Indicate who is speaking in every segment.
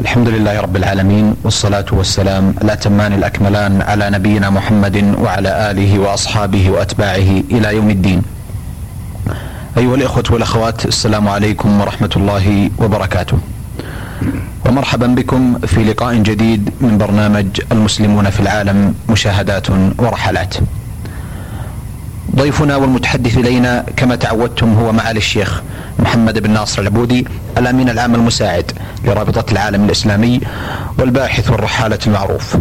Speaker 1: الحمد لله رب العالمين والصلاة والسلام الأتمان الأكملان على نبينا محمد وعلى آله وأصحابه وأتباعه إلى يوم الدين. أيها الإخوة والأخوات السلام عليكم ورحمة الله وبركاته. ومرحبا بكم في لقاء جديد من برنامج المسلمون في العالم مشاهدات ورحلات. ضيفنا والمتحدث إلينا كما تعودتم هو معالي الشيخ محمد بن ناصر العبودي الأمين العام المساعد لرابطة العالم الإسلامي والباحث والرحالة المعروف.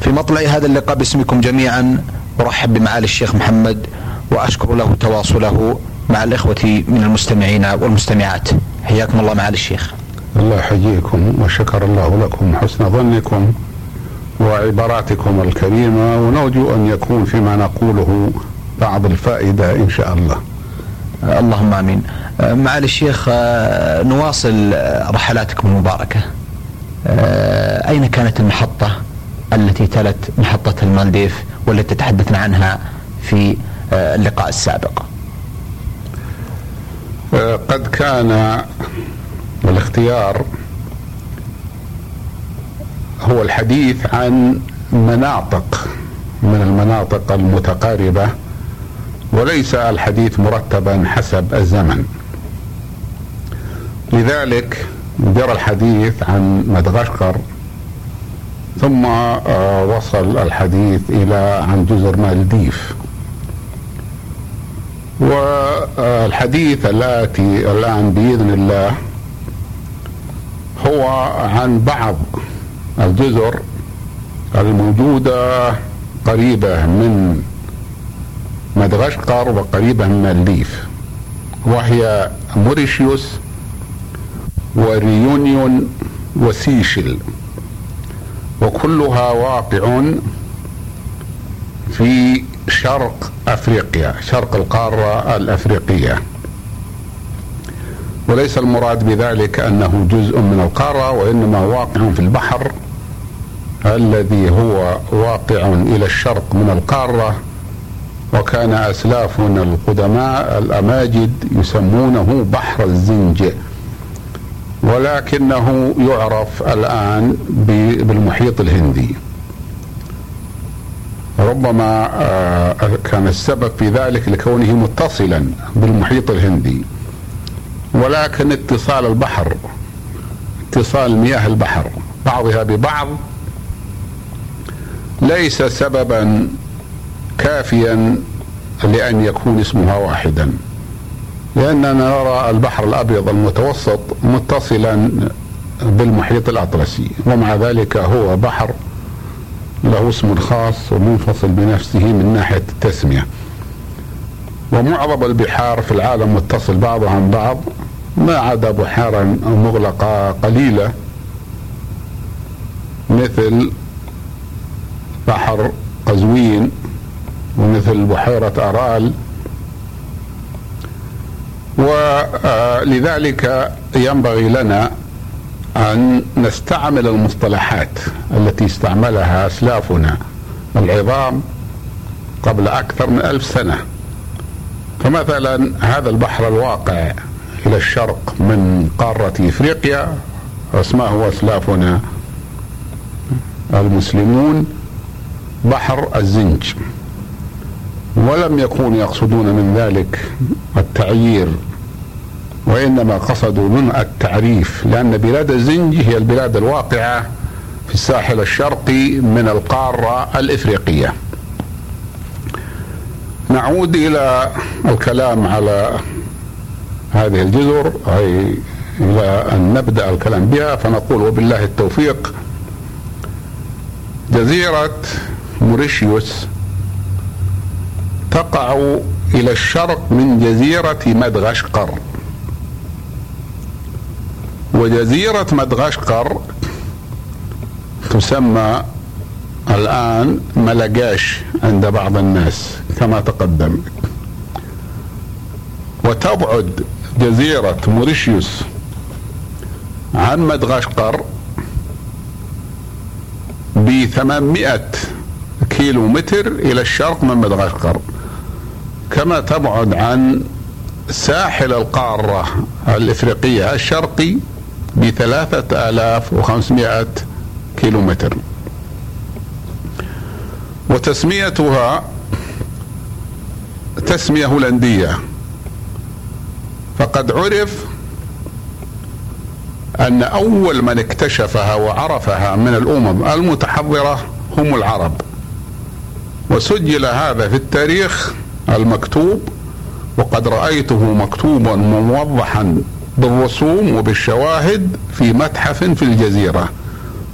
Speaker 1: في مطلع هذا اللقاء باسمكم جميعا ارحب بمعالي الشيخ محمد وأشكر له تواصله مع الإخوة من المستمعين والمستمعات. حياكم الله معالي الشيخ.
Speaker 2: الله يحييكم وشكر الله لكم حسن ظنكم وعباراتكم الكريمة ونرجو أن يكون فيما نقوله بعض الفائدة إن شاء الله
Speaker 1: اللهم آمين. معالي الشيخ نواصل رحلاتكم المباركة. أين كانت المحطة التي تلت محطة المالديف والتي تحدثنا عنها في اللقاء السابق؟
Speaker 2: قد كان الاختيار هو الحديث عن مناطق من المناطق المتقاربة وليس الحديث مرتبا حسب الزمن. لذلك جرى الحديث عن مدغشقر ثم وصل الحديث إلى عن جزر مالديف. والحديث الاتي الآن بإذن الله هو عن بعض الجزر الموجودة قريبة من مدغشقر وقريبة من المالديف وهي موريشيوس وريونيون وسيشل وكلها واقع في شرق أفريقيا شرق القارة الأفريقية. وليس المراد بذلك أنه جزء من القارة وإنما واقع في البحر الذي هو واقع إلى الشرق من القارة. وكان أسلافنا القدماء الأماجد يسمونه بحر الزنج. ولكنه يعرف الآن بالمحيط الهندي. ربما آه، كان السبب في ذلك لكونه متصلا بالمحيط الهندي. ولكن اتصال البحر اتصال مياه البحر بعضها ببعض ليس سببا كافيا لأن يكون اسمها واحدا. لأننا نرى البحر الأبيض المتوسط متصلا بالمحيط الأطلسي ومع ذلك هو بحر له اسم خاص ومنفصل بنفسه من ناحية التسمية. ومعظم البحار في العالم متصل بعضها عن بعض ما عدا بحارا مغلقة قليلة مثل بحر قزوين ومثل بحيرة أرال ولذلك ينبغي لنا أن نستعمل المصطلحات التي استعملها أسلافنا العظام قبل أكثر من ألف سنة. فمثلا هذا البحر الواقع إلى الشرق من قارة إفريقيا اسماه أسلافنا المسلمون بحر الزنج. ولم يكونوا يقصدون من ذلك التعيير وإنما قصدوا من التعريف لأن بلاد الزنج هي البلاد الواقعة في الساحل الشرقي من القارة الإفريقية. نعود إلى الكلام على هذه الجزر أي إلى أن نبدأ الكلام بها فنقول وبالله التوفيق جزيرة موريشيوس تقع إلى الشرق من جزيرة مدغشقر. وجزيرة مدغشقر تسمى الآن ملقاش عند بعض الناس كما تقدم. وتبعد جزيرة موريشيوس عن مدغشقر ب 800 كيلو متر إلى الشرق من مدغشقر. كما تبعد عن ساحل القارة الإفريقية الشرقي بثلاثة آلاف وخمسمائة كيلو متر وتسميتها تسمية هولندية. فقد عرف أن أول من اكتشفها وعرفها من الأمم المتحضرة هم العرب. وسجل هذا في التاريخ المكتوب وقد رأيته مكتوبا موضحا بالرسوم وبالشواهد في متحف في الجزيرة.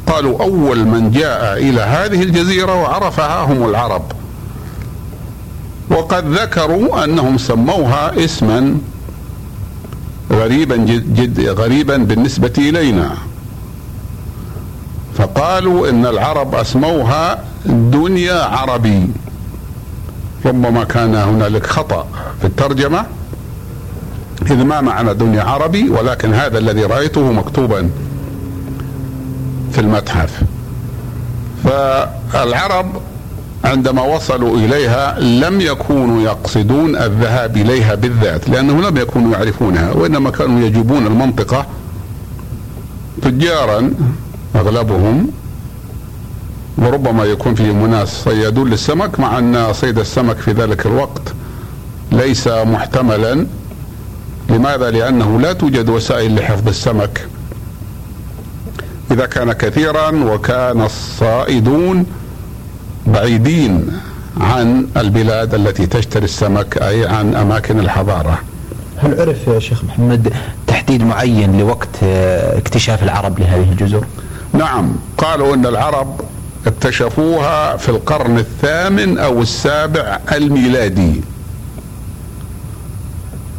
Speaker 2: قالوا أول من جاء إلى هذه الجزيرة وعرفها هم العرب. وقد ذكروا أنهم سموها اسما غريبا جد, جد غريبا بالنسبة إلينا. فقالوا إن العرب أسموها دنيا عربي. ربما كان هنالك خطأ في الترجمة. إذ ما معنى دنيا عربي ولكن هذا الذي رأيته مكتوبا في المتحف. فالعرب عندما وصلوا إليها لم يكونوا يقصدون الذهاب إليها بالذات لأنهم لم يكونوا يعرفونها وإنما كانوا يجوبون المنطقة تجارا أغلبهم وربما يكون فيهم اناس صيادون للسمك مع أن صيد السمك في ذلك الوقت ليس محتملا لماذا؟ لأنه لا توجد وسائل لحفظ السمك إذا كان كثيرا وكان الصائدون بعيدين عن البلاد التي تشتري السمك أي عن أماكن الحضارة.
Speaker 1: هل عرف يا شيخ محمد تحديد معين لوقت آه، اكتشاف العرب لهذه الجزر؟
Speaker 2: نعم قالوا إن العرب اكتشفوها في القرن الثامن أو السابع الميلادي.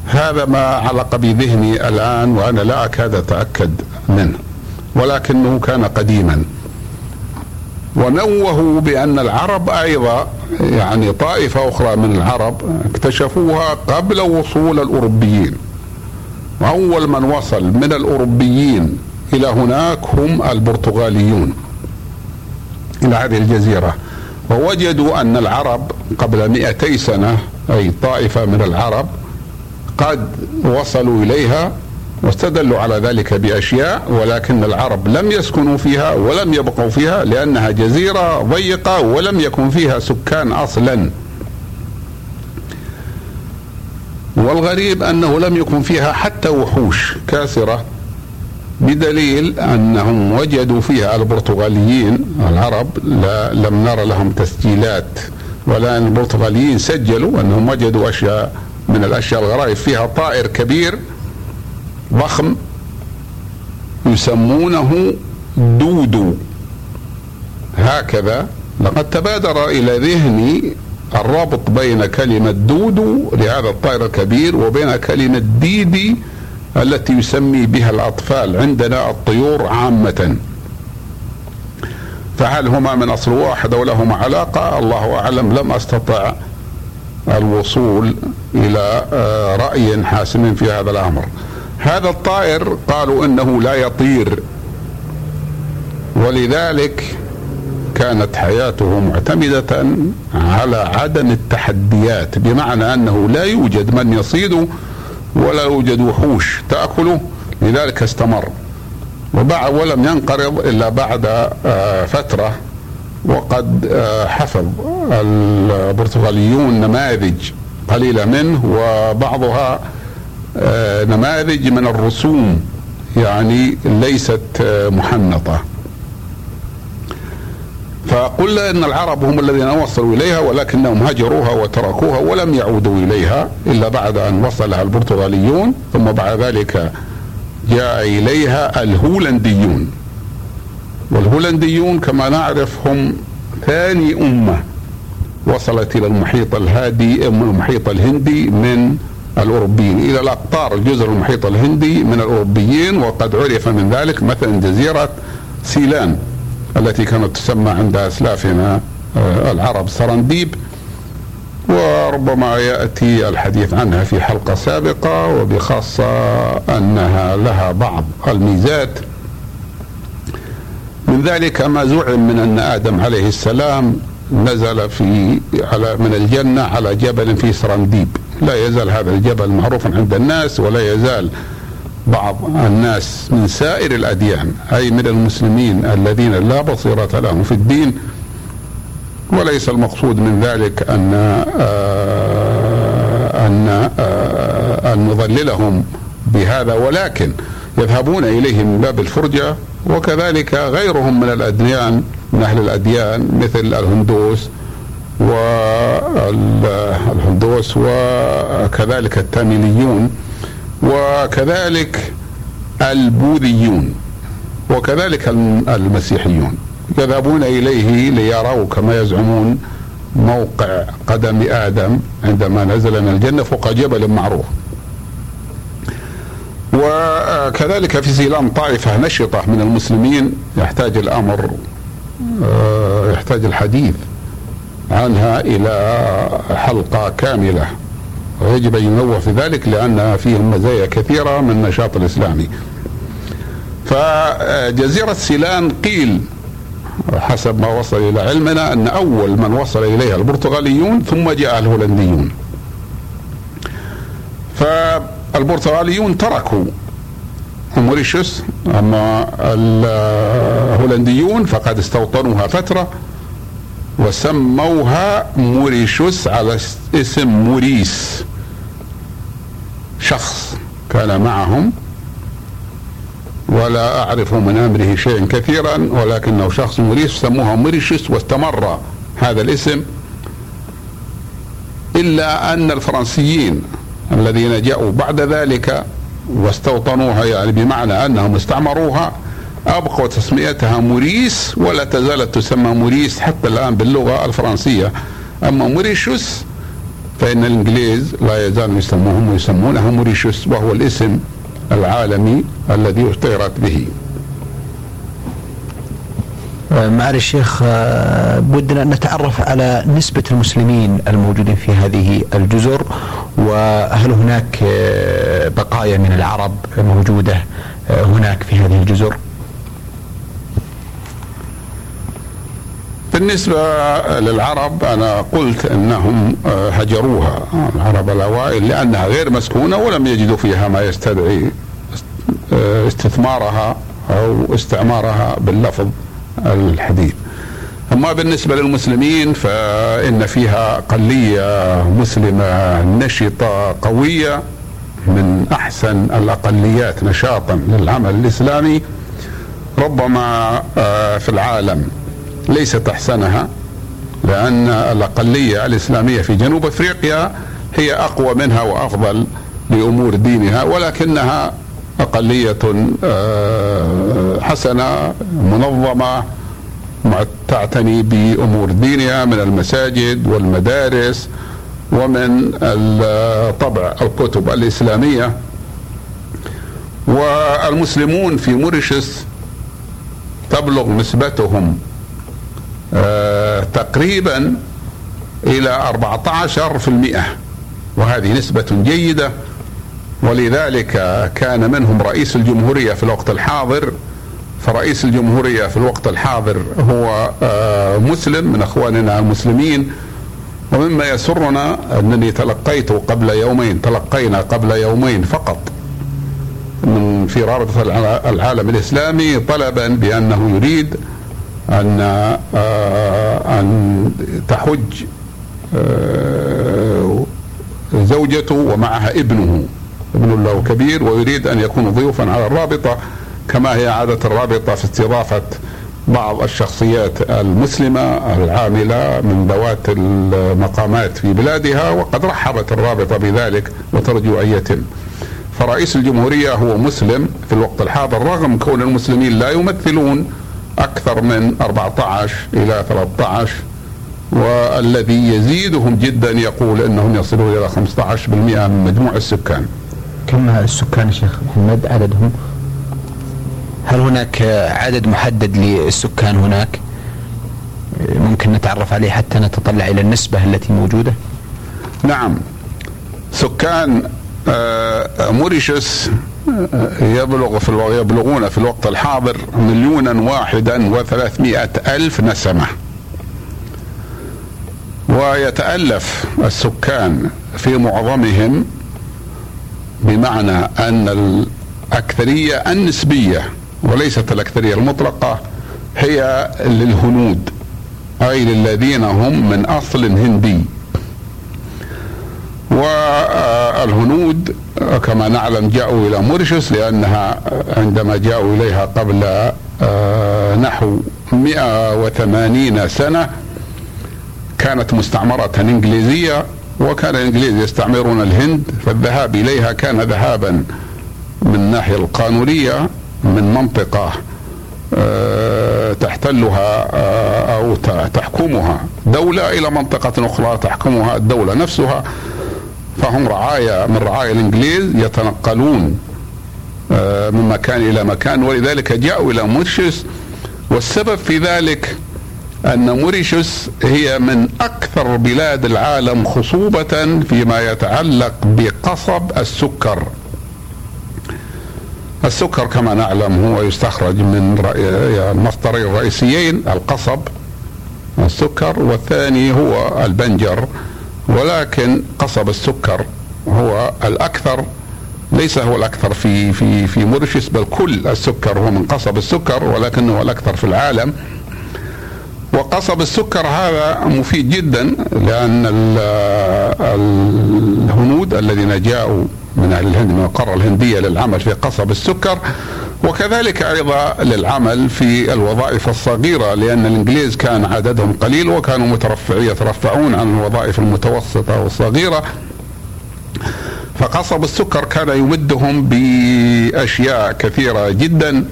Speaker 2: هذا ما علق بذهني الآن وأنا لا اكاد أتأكد منه ولكنه كان قديما. ونوهوا بأن العرب أيضا يعني طائفة أخرى من العرب اكتشفوها قبل وصول الأوروبيين. وأول من وصل من الأوروبيين إلى هناك هم البرتغاليون. إلى هذه الجزيرة. ووجدوا أن العرب قبل 200 سنة أي طائفة من العرب قد وصلوا إليها واستدلوا على ذلك بأشياء ولكن العرب لم يسكنوا فيها ولم يبقوا فيها لأنها جزيرة ضيقة ولم يكن فيها سكان أصلا. والغريب أنه لم يكن فيها حتى وحوش كاسرة. بدليل أنهم وجدوا فيها البرتغاليين العرب لا لم نرى لهم تسجيلات ولا البرتغاليين سجلوا أنهم وجدوا أشياء من الأشياء الغرائب. فيها طائر كبير ضخم يسمونه دودو. هكذا لقد تبادر إلى ذهني الرابط بين كلمة دودو لهذا الطائر الكبير وبين كلمة ديدي التي يسمي بها الأطفال عندنا الطيور عامة. فهل هما من أصل واحد أو لهما علاقة؟ الله أعلم. لم أستطع الوصول إلى آه، رأي حاسم في هذا الأمر. هذا الطائر قالوا إنه لا يطير. ولذلك كانت حياته معتمدة على عدم التحديات بمعنى أنه لا يوجد من يصيده ولا يوجد وحوش تأكله لذلك استمر. وبعد ولم ينقرض إلا بعد آه، فترة وقد آه، حفظ البرتغاليون نماذج قليلة منه وبعضها آه، نماذج من الرسوم يعني ليست محنطة. فقلنا إن العرب هم الذين وصلوا إليها ولكنهم هجروها وتركوها ولم يعودوا إليها إلا بعد أن وصلها البرتغاليون ثم بعد ذلك جاء إليها الهولنديون. والهولنديون كما نعرف هم ثاني أمة وصلت إلى المحيط الهادي المحيط الهندي من الأوروبيين. إلى الأقطار الجزر المحيط الهندي من الأوروبيين وقد عرف من ذلك مثلا جزيرة سيلان. التي كانت تسمى عند أسلافنا آه، العرب سرنديب وربما يأتي الحديث عنها في حلقة سابقة وبخاصة أنها لها بعض الميزات. من ذلك ما زعم من أن آدم عليه السلام نزل في على من الجنة على جبل في سرنديب. لا يزال هذا الجبل معروفا عند الناس ولا يزال بعض الناس من سائر الأديان أي من المسلمين الذين لا بصيرة لهم في الدين. وليس المقصود من ذلك أن آه، أن آه، أن نضللهم بهذا ولكن يذهبون اليه من باب الفرجة وكذلك غيرهم من الأديان من أهل الأديان مثل الهندوس والهندوس وكذلك التاميليون وكذلك البوذيون وكذلك المسيحيون يذهبون إليه ليروا كما يزعمون موقع قدم آدم عندما نزل من الجنة فوق جبل معروف. وكذلك في سيلان طائفة نشطة من المسلمين يحتاج الأمر آه، يحتاج الحديث عنها إلى حلقة كاملة. ويجب أن ينوه في ذلك لأن فيهم مزايا كثيرة من النشاط الإسلامي. فجزيرة سيلان قيل حسب ما وصل إلى علمنا أن أول من وصل إليها البرتغاليون ثم جاء الهولنديون. فالبرتغاليون تركوا موريشيوس أما الهولنديون فقد استوطنوها فترة وسموها موريشوس على اسم موريس شخص كان معهم ولا أعرف من أمره شيئا كثيرا ولكنه شخص موريس سموها موريشوس واستمر هذا الاسم إلا أن الفرنسيين الذين جاءوا بعد ذلك واستوطنوها يعني بمعنى أنهم استعمروها أبقوا تسميتها موريس ولا تزالت تسمى موريس حتى الآن باللغة الفرنسية. أما موريشوس فإن الإنجليز لا يزالوا يسموهم ويسمونها موريشوس وهو الاسم العالمي الذي اشتهرت به
Speaker 1: آه، معالي الشيخ آه، بدنا أن نتعرف على نسبة المسلمين الموجودين في هذه الجزر وهل هناك آه، بقايا من العرب موجودة هناك في هذه الجزر؟
Speaker 2: بالنسبة للعرب أنا قلت أنهم آه، هجروها. العرب الأوائل لأنها غير مسكونة ولم يجدوا فيها ما يستدعي آه، استثمارها أو استعمارها باللفظ الحديث. أما بالنسبة للمسلمين فإن فيها أقلية مسلمة نشطة قوية من أحسن الأقليات نشاطا للعمل الإسلامي ربما آه، في العالم. ليست أحسنها لأن الأقلية الإسلامية في جنوب أفريقيا هي أقوى منها وأفضل لأمور دينها ولكنها أقلية آه، حسنة منظمة تعتني بأمور دينها من المساجد والمدارس ومن طبع الكتب الإسلامية. والمسلمون في موريشيوس تبلغ نسبتهم تقريبا إلى 14% وهذه نسبة جيدة. ولذلك كان منهم رئيس الجمهورية في الوقت الحاضر. فرئيس الجمهورية في الوقت الحاضر هو آه، مسلم من أخواننا المسلمين. ومما يسرنا أنني تلقيت قبل يومين تلقينا قبل يومين فقط من في رابطة العالم الإسلامي طلبا بأنه يريد أن آه، أن تحج آه، زوجته ومعها ابنه ابن له كبير ويريد أن يكون ضيوفا على الرابطة كما هي عادة الرابطة في استضافة بعض الشخصيات المسلمة العاملة من ذوات المقامات في بلادها وقد رحبت الرابطة بذلك وترجو أن يتم. فرئيس الجمهورية هو مسلم في الوقت الحاضر رغم كون المسلمين لا يمثلون أكثر من 14 إلى 13 والذي يزيدهم جدا يقول أنهم يصلون إلى 15% من مجموع السكان.
Speaker 1: كم السكان شيخ محمد عددهم؟ هل هناك عدد محدد للسكان هناك؟ ممكن نتعرف عليه حتى نتطلع إلى النسبة التي موجودة؟
Speaker 2: نعم. سكان آه، موريشيوس يبلغ في يبلغون في الوقت الحاضر مليونا واحدا وثلاثمائة ألف نسمة. ويتألف السكان في معظمهم بمعنى أن الأكثرية النسبية وليست الأكثرية المطلقة هي للهنود أي للذين هم من أصل هندي. والهنود كما نعلم جاءوا إلى موريشيوس لأنها عندما جاءوا إليها قبل آه، نحو 180 سنة كانت مستعمرة إنجليزية وكان الإنجليز يستعمرون الهند فالذهاب إليها كان ذهابا من الناحية القانونية من منطقة آه، تحتلها آه، أو تحكمها. دولة إلى منطقة أخرى تحكمها الدولة نفسها. فهم رعايا من رعايا الإنجليز يتنقلون آه، من مكان إلى مكان ولذلك جاءوا إلى مورشيوس والسبب في ذلك أن موريشيوس هي من أكثر بلاد العالم خصوبة فيما يتعلق بقصب السكر. السكر كما نعلم هو يستخرج من المصدرين الرئيسيين القصب السكر والثاني هو البنجر. ولكن قصب السكر هو الأكثر ليس هو الأكثر في في في موريشيوس بل كل السكر هو من قصب السكر ولكنه الأكثر في العالم. وقصب السكر هذا مفيد جدا لأن الهنود الذين جاءوا من أهل الهند من القارة الهندية للعمل في قصب السكر وكذلك أيضا للعمل في الوظائف الصغيرة لأن الإنجليز كان عددهم قليل وكانوا مترفع يترفعون عن الوظائف المتوسطة والصغيرة. فقصب السكر كان يمدهم بأشياء كثيرة جدا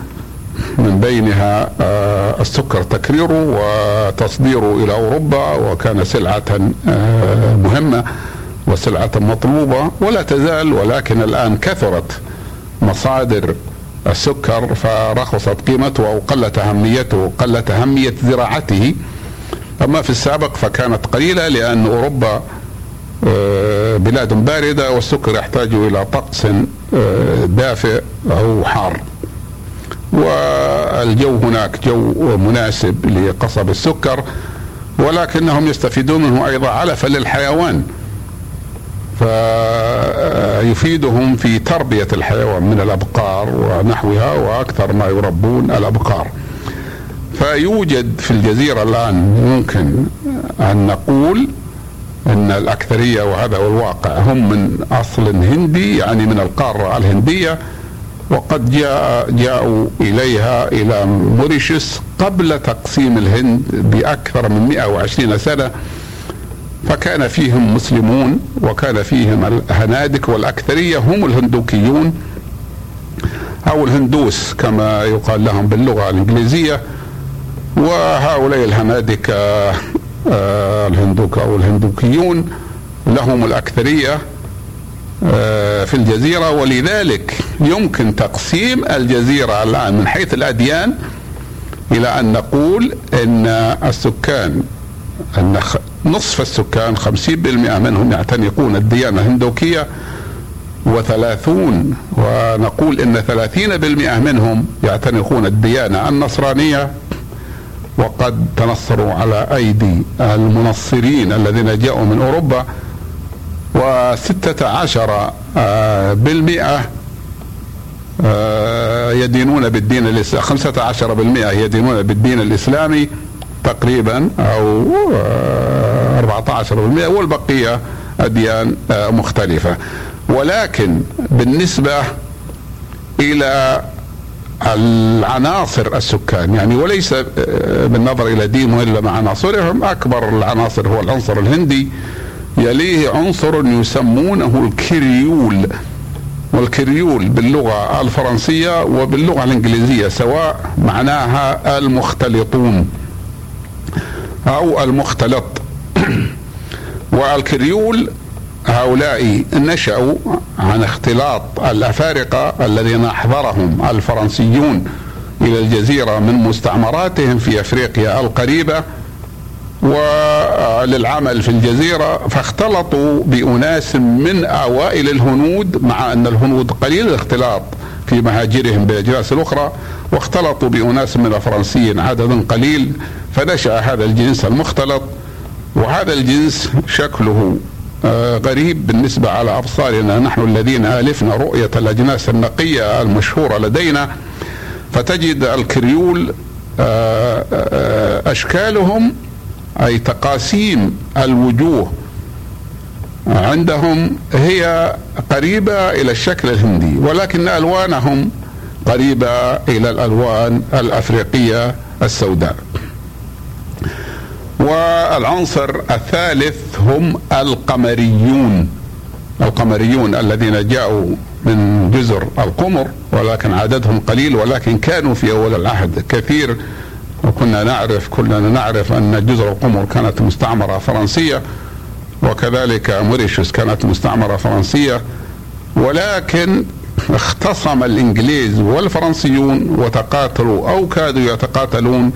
Speaker 2: من بينها آه، السكر تكريره وتصديره إلى أوروبا وكان سلعة آه، مهمة وسلعة مطلوبة ولا تزال ولكن الآن كثرت مصادر السكر فرخصت قيمته أو قلت أهميته قلت أهمية زراعته. أما في السابق فكانت قليلة لأن أوروبا آه، بلاد باردة والسكر يحتاج إلى طقس دافئ أو حار. والجو هناك جو مناسب لقصب السكر ولكنهم يستفيدون منه أيضا علفا للحيوان. فيفيدهم في تربية الحيوان من الأبقار ونحوها وأكثر ما يربون الأبقار. فيوجد في الجزيرة الآن ممكن أن نقول إن الأكثرية وهذا هو الواقع هم من أصل هندي يعني من القارة الهندية وقد جاء جاءوا إليها إلى موريشيوس قبل تقسيم الهند بأكثر من 120 سنة فكان فيهم مسلمون وكان فيهم الهنادك والأكثرية هم الهندوكيون أو الهندوس كما يقال لهم باللغة الإنجليزية وهؤلاء الهنادك آه، الهندوك أو الهندوكيون لهم الأكثرية آه، في الجزيرة ولذلك يمكن تقسيم الجزيرة الآن من حيث الأديان إلى أن نقول أن السكان أن نصف السكان خمسين بالمئة منهم يعتنقون الديانة الهندوكية وثلاثون ونقول إن ثلاثين بالمئة منهم يعتنقون الديانة النصرانية وقد تنصروا على أيدي المنصرين الذين جاءوا من أوروبا وستة عشر آه، بالمئة آه، يدينون بالدين الإسلامي خمسة عشر بالمئة يدينون بالدين الإسلامي تقريبا أو آه، أربعة عشر بالمئة والبقية أديان مختلفة. ولكن بالنسبة إلى العناصر السكان يعني وليس بالنظر إلى دينهم إلا مع عناصرهم أكبر العناصر هو العنصر الهندي. يليه عنصر يسمونه الكريول والكريول باللغة الفرنسية وباللغة الإنجليزية سواء معناها المختلطون أو المختلط. والكريول هؤلاء نشأوا عن اختلاط الأفارقة الذين أحضرهم الفرنسيون إلى الجزيرة من مستعمراتهم في أفريقيا القريبة وللعمل في الجزيرة فاختلطوا بأناس من أوائل الهنود مع أن الهنود قليل الاختلاط في مهاجرهم بالأجناس الأخرى واختلطوا بأناس من الفرنسيين عدد قليل فنشأ هذا الجنس المختلط وهذا الجنس شكله آه، غريب بالنسبة على أبصارنا. نحن الذين آلفنا رؤية الأجناس النقية المشهورة لدينا فتجد الكريول آه، آه، أشكالهم أي تقاسيم الوجوه عندهم هي قريبة إلى الشكل الهندي ولكن ألوانهم قريبة إلى الألوان الأفريقية السوداء. والعنصر الثالث هم القمريون. القمريون الذين جاءوا من جزر القمر ولكن عددهم قليل ولكن كانوا في أول العهد كثير. وكنا نعرف كلنا نعرف أن جزر القمر كانت مستعمرة فرنسية وكذلك موريشيوس كانت مستعمرة فرنسية. ولكن اختصم الإنجليز والفرنسيون وتقاتلوا أو كادوا يتقاتلون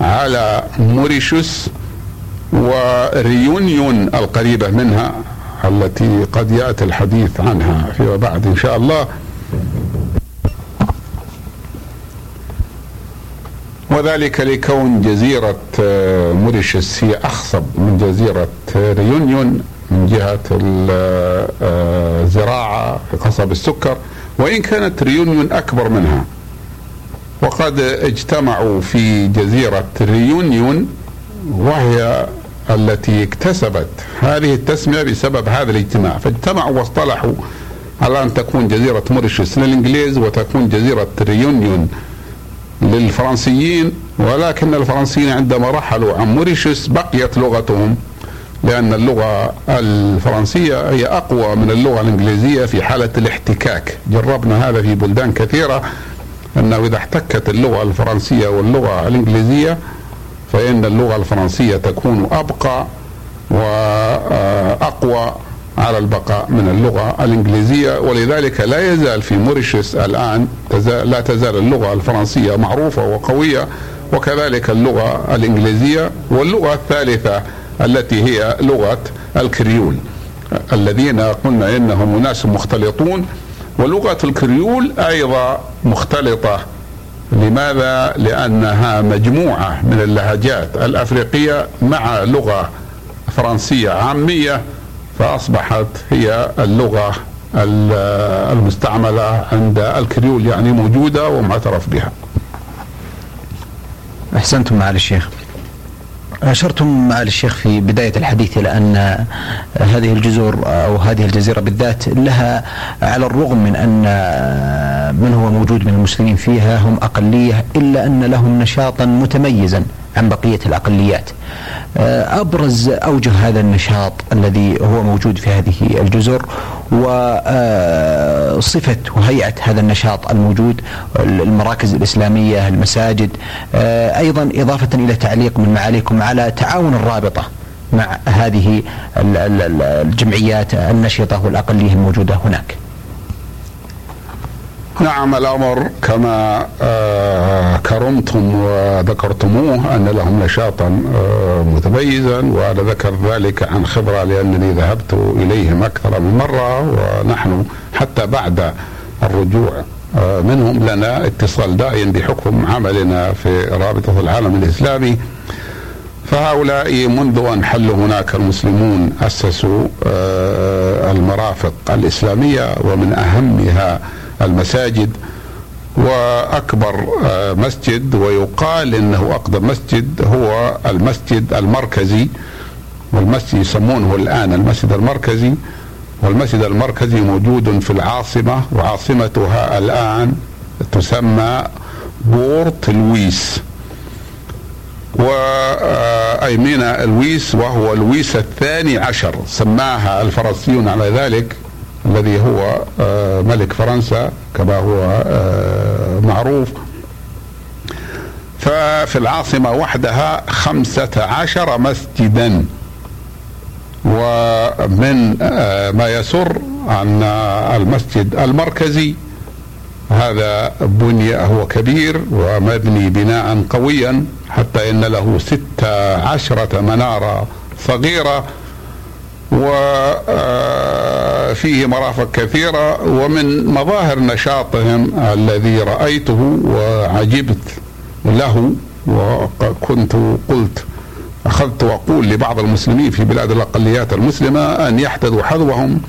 Speaker 2: على موريشيوس وريونيون القريبة منها التي قد يأتي الحديث عنها فيما بعد إن شاء الله. وذلك لكون جزيرة آه، موريشيوس هي أخصب من جزيرة ريونيون من جهة الزراعة آه، قصب السكر وإن كانت ريونيون أكبر منها. وقد اجتمعوا في جزيرة ريونيون وهي التي اكتسبت هذه التسمية بسبب هذا الاجتماع. فاجتمعوا واصطلحوا على أن تكون جزيرة موريشيوس للإنجليز وتكون جزيرة ريونيون للفرنسيين ولكن الفرنسيين عندما رحلوا عن موريشيوس بقيت لغتهم لأن اللغة الفرنسية هي أقوى من اللغة الإنجليزية في حالة الاحتكاك. جربنا هذا في بلدان كثيرة أنه إذا احتكت اللغة الفرنسية واللغة الإنجليزية فإن اللغة الفرنسية تكون أبقى وأقوى على البقاء من اللغة الإنجليزية. ولذلك لا يزال في موريشيوس الآن لا تزال اللغة الفرنسية معروفة وقوية وكذلك اللغة الإنجليزية واللغة الثالثة التي هي لغة الكريول الذين قلنا إنهم أناس مختلطون. ولغة الكريول أيضا مختلطة. لماذا؟ لأنها مجموعة من اللهجات الأفريقية مع لغة فرنسية عامية فأصبحت هي اللغة المستعملة عند الكريول يعني موجودة ومعترف بها.
Speaker 1: أحسنتم معالي الشيخ. أشرتم معالي الشيخ في بداية الحديث إلى أن هذه الجزر أو هذه الجزيرة بالذات لها على الرغم من أن من هو موجود من المسلمين فيها هم أقلية إلا أن لهم نشاطا متميزا عن بقية الأقليات. أبرز أوجه هذا النشاط الذي هو موجود في هذه الجزر وصفة وهيئة هذا النشاط الموجود المراكز الإسلامية المساجد أيضا إضافة إلى تعليق من معاليكم على تعاون الرابطة مع هذه الجمعيات النشطة والأقلية الموجودة هناك.
Speaker 2: نعم الأمر كما آه، كرمتم وذكرتموه أن لهم نشاطا آه، متميزا وأنا ذكر ذلك عن خبرة لأنني ذهبت إليهم أكثر من مرة ونحن حتى بعد الرجوع آه، منهم لنا اتصال دائم بحكم عملنا في رابطة العالم الإسلامي. فهؤلاء منذ أن حلوا هناك المسلمون أسسوا المرافق الإسلامية ومن أهمها المساجد وأكبر آه، مسجد ويقال إنه أقدم مسجد هو المسجد المركزي والمسجد يسمونه الآن المسجد المركزي والمسجد المركزي موجود في العاصمة وعاصمتها الآن تسمى بورت لويس وأيمينا لويس وهو لويس الثاني عشر سماها الفرنسيون على ذلك. الذي هو آه، ملك فرنسا كما هو آه، معروف. ففي العاصمة وحدها خمسة عشر مسجدا. ومن آه، ما يسر أن المسجد المركزي هذا بني هو كبير ومبني بناء قويا حتى إن له ست عشرة منارة صغيرة. وفيه مرافق كثيرة ومن مظاهر نشاطهم الذي رأيته وعجبت له وكنت قلت أخذت وأقول لبعض المسلمين في بلاد الأقليات المسلمة أن يحتذوا حذوهم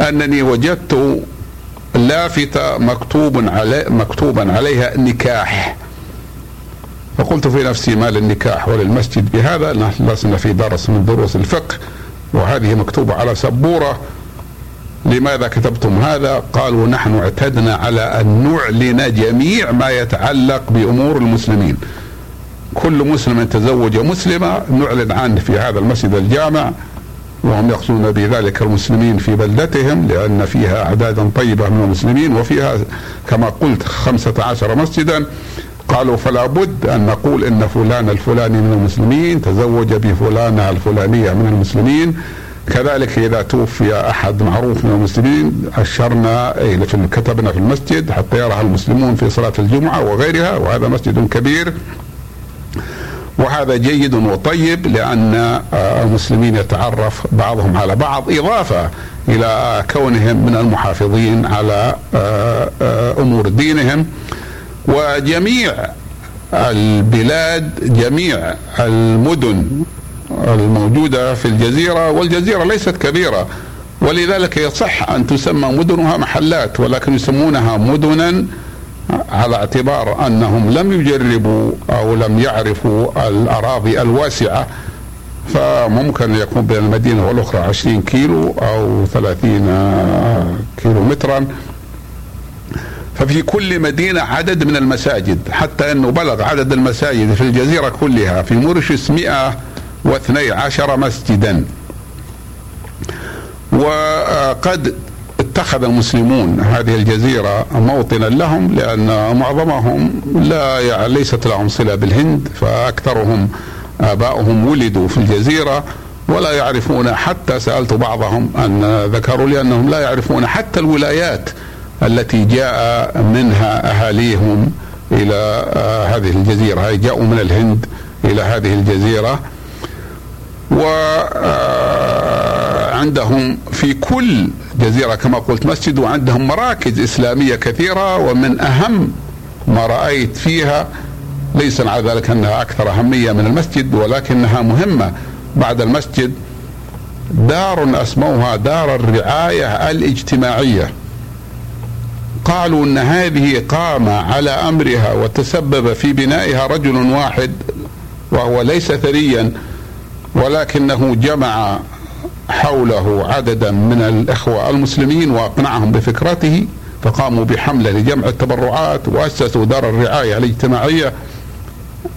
Speaker 2: أنني وجدت لافتة مكتوب علي مكتوبا عليها نكاح. فقلت في نفسي ما للنكاح وللمسجد بهذا؟ نحن لسنا في درس من دروس الفقه. وهذه مكتوبة على سبورة. لماذا كتبتم هذا؟ قالوا نحن اعتدنا على أن نعلن جميع ما يتعلق بأمور المسلمين. كل مسلم تزوج مسلمة نعلن عنه في هذا المسجد الجامع. وهم يقصدون بذلك المسلمين في بلدتهم لأن فيها أعدادا طيبة من المسلمين وفيها كما قلت خمسة عشر مسجدا. قالوا فلا بد أن نقول إن فلان الفلاني من المسلمين تزوج بفلانة الفلانية من المسلمين. كذلك إذا توفي أحد معروف من المسلمين أشرنا كتبنا في المسجد حتى يراها المسلمون في صلاة الجمعة وغيرها وهذا مسجد كبير. وهذا جيد وطيب لأن آه، المسلمين يتعرف بعضهم على بعض إضافة إلى كونهم من المحافظين على آه، آه، أمور دينهم. وجميع البلاد جميع المدن الموجودة في الجزيرة والجزيرة ليست كبيرة ولذلك يصح أن تسمى مدنها محلات ولكن يسمونها مدنا على اعتبار أنهم لم يجربوا أو لم يعرفوا الأراضي الواسعة. فممكن يكون بين المدينة والأخرى 20 كيلو أو 30 كيلو مترا. ففي كل مدينة عدد من المساجد حتى أنه بلغ عدد المساجد في الجزيرة كلها في موريشيوس 112 مسجدا. وقد اتخذ المسلمون هذه الجزيرة موطنا لهم لأن معظمهم لا يعني ليست لهم صلة بالهند فأكثرهم آباؤهم ولدوا في الجزيرة ولا يعرفون حتى سألت بعضهم أن ذكروا لي أنهم لا يعرفون حتى الولايات التي جاء منها أهاليهم إلى هذه الجزيرة. هي جاءوا من الهند إلى هذه الجزيرة. و عندهم في كل جزيرة كما قلت مسجد وعندهم مراكز إسلامية كثيرة ومن أهم ما رأيت فيها ليس مع ذلك أنها أكثر أهمية من المسجد ولكنها مهمة بعد المسجد. دار أسموها دار الرعاية الاجتماعية. قالوا إن هذه قام على أمرها وتسبب في بنائها رجل واحد وهو ليس ثريا ولكنه جمع حوله عددا من الإخوة المسلمين وأقنعهم بفكرته فقاموا بحملة لجمع التبرعات وأسسوا دار الرعاية الاجتماعية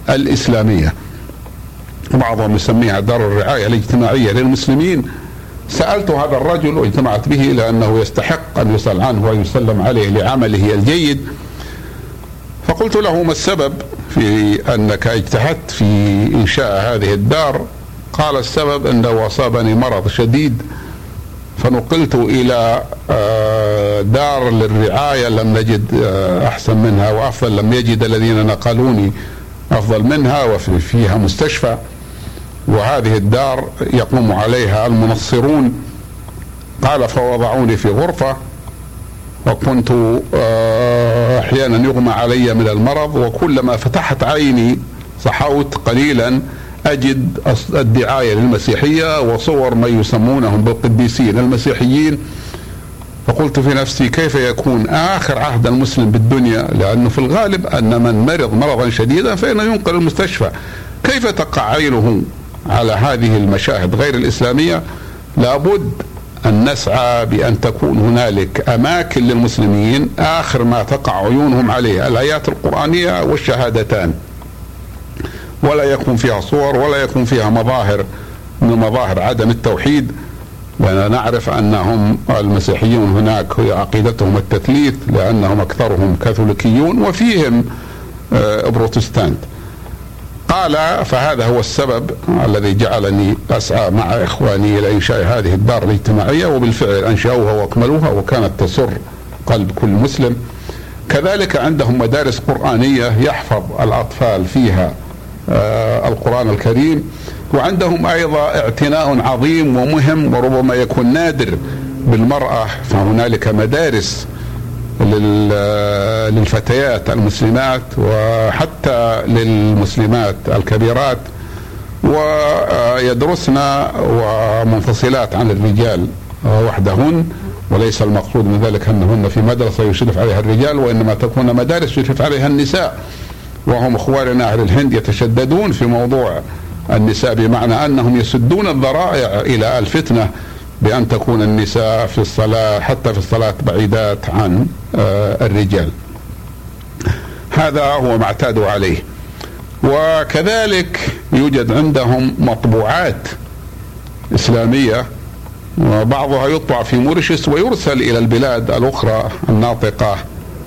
Speaker 2: الإسلامية. بعضهم يسميها دار الرعاية الاجتماعية للمسلمين. سألت هذا الرجل واجتمعت به لأنه يستحق أن يسأل عنه ويسلم عليه لعمله الجيد. فقلت له ما السبب في أنك اجتهدت في إنشاء هذه الدار قال السبب أنه أصابني مرض شديد فنقلت إلى آه، دار للرعاية لم نجد آه، أحسن منها وأفضل لم يجد الذين نقلوني أفضل منها وفيها مستشفى وهذه الدار يقوم عليها المنصرون. قال فوضعوني في غرفة وكنت آه، أحيانا يغمى علي من المرض وكلما فتحت عيني صحوت قليلا أجد الدعاية للمسيحية وصور ما يسمونهم بالقديسين المسيحيين. فقلت في نفسي كيف يكون آخر عهد المسلم بالدنيا؟ لأنه في الغالب أن من مرض مرضا شديدا فإنه ينقل المستشفى. كيف تقع عينه؟ على هذه المشاهد غير الإسلامية لابد أن نسعى بأن تكون هنالك أماكن للمسلمين آخر ما تقع عيونهم عليه الآيات القرآنية والشهادتان. ولا يكون فيها صور ولا يكون فيها مظاهر من مظاهر عدم التوحيد. لأننا نعرف أنهم المسيحيون هناك هي عقيدتهم التثليث لأنهم أكثرهم كاثوليكيون وفيهم آه، بروتستانت. قال فهذا هو السبب الذي جعلني أسعى مع إخواني إلى إنشاء هذه الدار الاجتماعية وبالفعل أنشأوها وأكملوها وكانت تسر قلب كل مسلم. كذلك عندهم مدارس قرآنية يحفظ الأطفال فيها آه، القرآن الكريم. وعندهم أيضا اعتناء عظيم ومهم وربما يكون نادر بالمرأة فهنالك مدارس للفتيات المسلمات وحتى للمسلمات الكبيرات ويدرسن ومنفصلات عن الرجال وحدهن وليس المقصود من ذلك أنهن في مدرسة يشرف عليها الرجال وإنما تكون مدارس يشرف عليها النساء وهم إخواننا أهل الهند يتشددون في موضوع النساء بمعنى أنهم يسدون الذرائع إلى الفتنة بأن تكون النساء في الصلاة حتى في الصلاة بعيدات عن آه، الرجال. هذا هو ما اعتادوا عليه. وكذلك يوجد عندهم مطبوعات إسلامية وبعضها يطبع في موريشيوس ويرسل إلى البلاد الأخرى الناطقة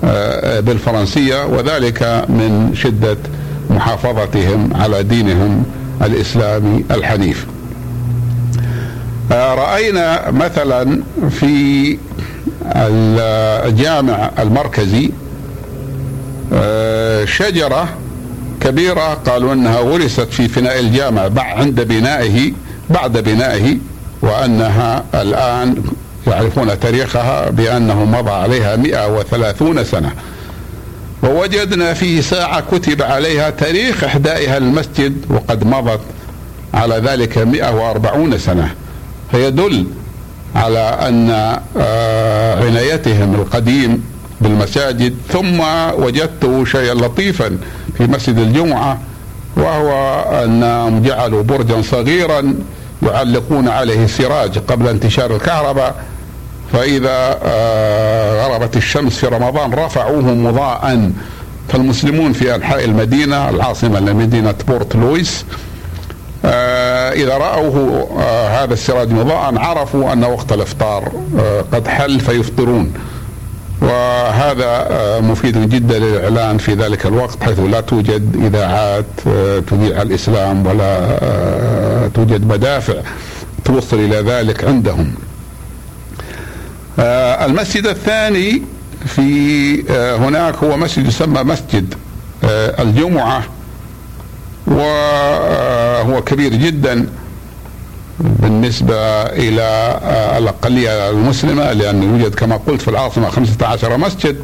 Speaker 2: آه، بالفرنسية وذلك من شدة محافظتهم على دينهم الإسلامي الحنيف. رأينا مثلا في الجامع المركزي آه، شجرة كبيرة قالوا إنها ورثت في فناء الجامع عند بنائه بعد بنائه وأنها الآن يعرفون تاريخها بأنه مضى عليها 130 سنة. ووجدنا فيه ساعة كتب عليها تاريخ إحدائها المسجد وقد مضت على ذلك 140 سنة. فيدل على أن آه، عنايتهم القديم بالمساجد ثم وجدت شيئا لطيفا في مسجد الجمعة وهو أنهم جعلوا برجا صغيرا يعلقون عليه سراج قبل انتشار الكهرباء فإذا آه، غربت الشمس في رمضان رفعوه مضاء. فالمسلمون في أنحاء المدينة العاصمة لمدينة بورت لويس آه، إذا رأوه آه، هذا السراج مضاء عرفوا أن وقت الإفطار قد حل فيفطرون. وهذا مفيد جدا للإعلان في ذلك الوقت حيث لا توجد إذاعات تذيع الإسلام ولا توجد مدافع توصل إلى ذلك عندهم. آه، المسجد الثاني في آه، هناك هو مسجد يسمى مسجد آه، الجمعة. وهو كبير جدا بالنسبة إلى الأقلية المسلمة لأنه يوجد كما قلت في العاصمة 15 مسجد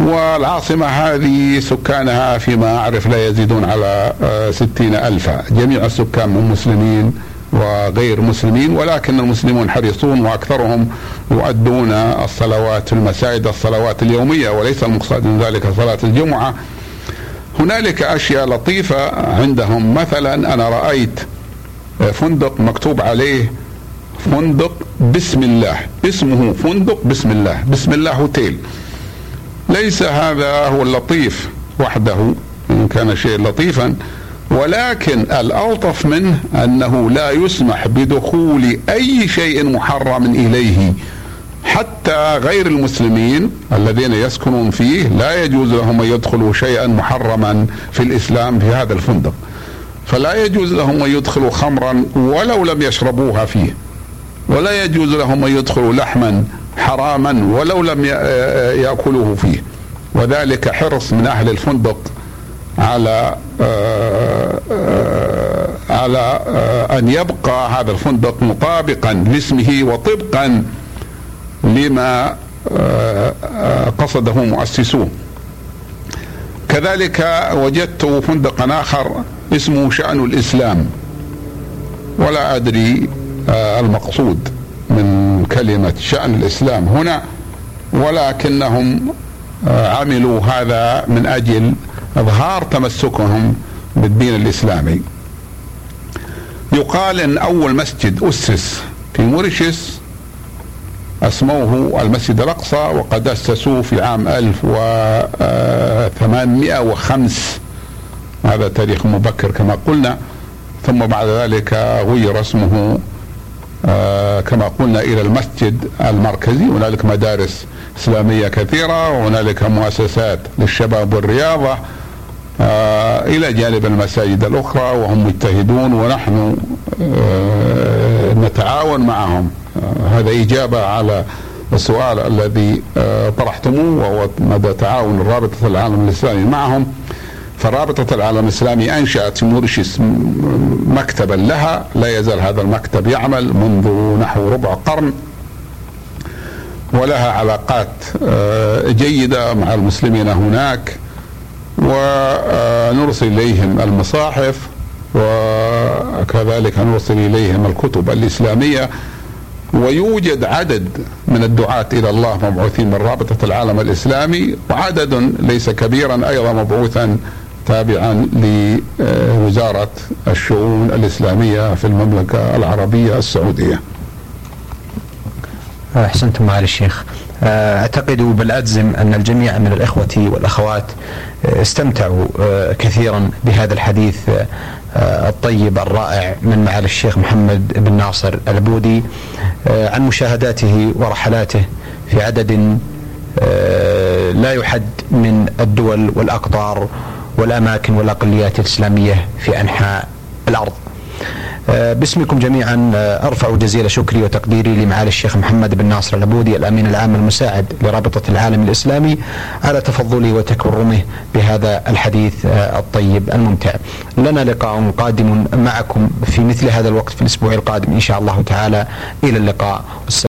Speaker 2: والعاصمة هذه سكانها فيما أعرف لا يزيدون على ستين ألفا. جميع السكان من مسلمين وغير مسلمين ولكن المسلمون حريصون وأكثرهم يؤدون الصلوات في المساجد الصلوات اليومية وليس المقصود من ذلك صلاة الجمعة. هنالك أشياء لطيفة عندهم. مثلا أنا رأيت فندق مكتوب عليه فندق بسم الله. اسمه فندق بسم الله. بسم الله هوتيل. ليس هذا هو اللطيف وحده إن كان شيء لطيفا ولكن الألطف منه أنه لا يسمح بدخول أي شيء محرم إليه. حتى غير المسلمين الذين يسكنون فيه لا يجوز لهم أن يدخلوا شيئا محرما في الإسلام في هذا الفندق. فلا يجوز لهم أن يدخلوا خمرا ولو لم يشربوها فيه. ولا يجوز لهم أن يدخلوا لحما حراما ولو لم يأكلوه فيه. وذلك حرص من أهل الفندق على آه، آه، على آه، أن يبقى هذا الفندق مطابقا لاسمه وطبقا لما قصده مؤسسوه كذلك وجدت فندقا آخر اسمه شأن الإسلام. ولا أدري المقصود من كلمة شأن الإسلام هنا ولكنهم عملوا هذا من أجل إظهار تمسكهم بالدين الإسلامي. يقال إن أول مسجد أسس في موريشيس أسموه المسجد الأقصى وقد اسسوه في عام 1805 هذا تاريخ مبكر كما قلنا. ثم بعد ذلك غير اسمه آه، كما قلنا إلى المسجد المركزي. هنالك مدارس إسلامية كثيرة وهنالك مؤسسات للشباب والرياضة آه، إلى جانب المساجد الأخرى وهم مجتهدون ونحن آه، نتعاون معهم. آه، هذا إجابة على السؤال الذي طرحتموه وهو مدى تعاون رابطة العالم الإسلامي معهم. فرابطة العالم الإسلامي أنشأت في مكتبا لها. لا يزال هذا المكتب يعمل منذ نحو ربع قرن. ولها علاقات جيدة مع المسلمين هناك. ونرسل إليهم المصاحف. وكذلك نوصل إليهم الكتب الإسلامية. ويوجد عدد من الدعاة إلى الله مبعوثين من رابطة العالم الإسلامي وعدد ليس كبيرا أيضا مبعوثا تابعا لوزارة الشؤون الإسلامية في المملكة العربية السعودية.
Speaker 1: أحسنتم معالي الشيخ. أعتقد بل أجزم أن الجميع من الإخوة والأخوات استمتعوا كثيرا بهذا الحديث الطيب الرائع من معالي الشيخ محمد بن ناصر العبودي عن مشاهداته ورحلاته في عدد لا يحد من الدول والأقطار والأماكن والأقليات الإسلامية في أنحاء الأرض. باسمكم جميعا أرفع جزيل شكري وتقديري لمعالي الشيخ محمد بن ناصر العبودي الأمين العام المساعد لرابطة العالم الإسلامي على تفضله وتكرمه بهذا الحديث الطيب الممتع. لنا لقاء قادم معكم في مثل هذا الوقت في الأسبوع القادم إن شاء الله تعالى إلى اللقاء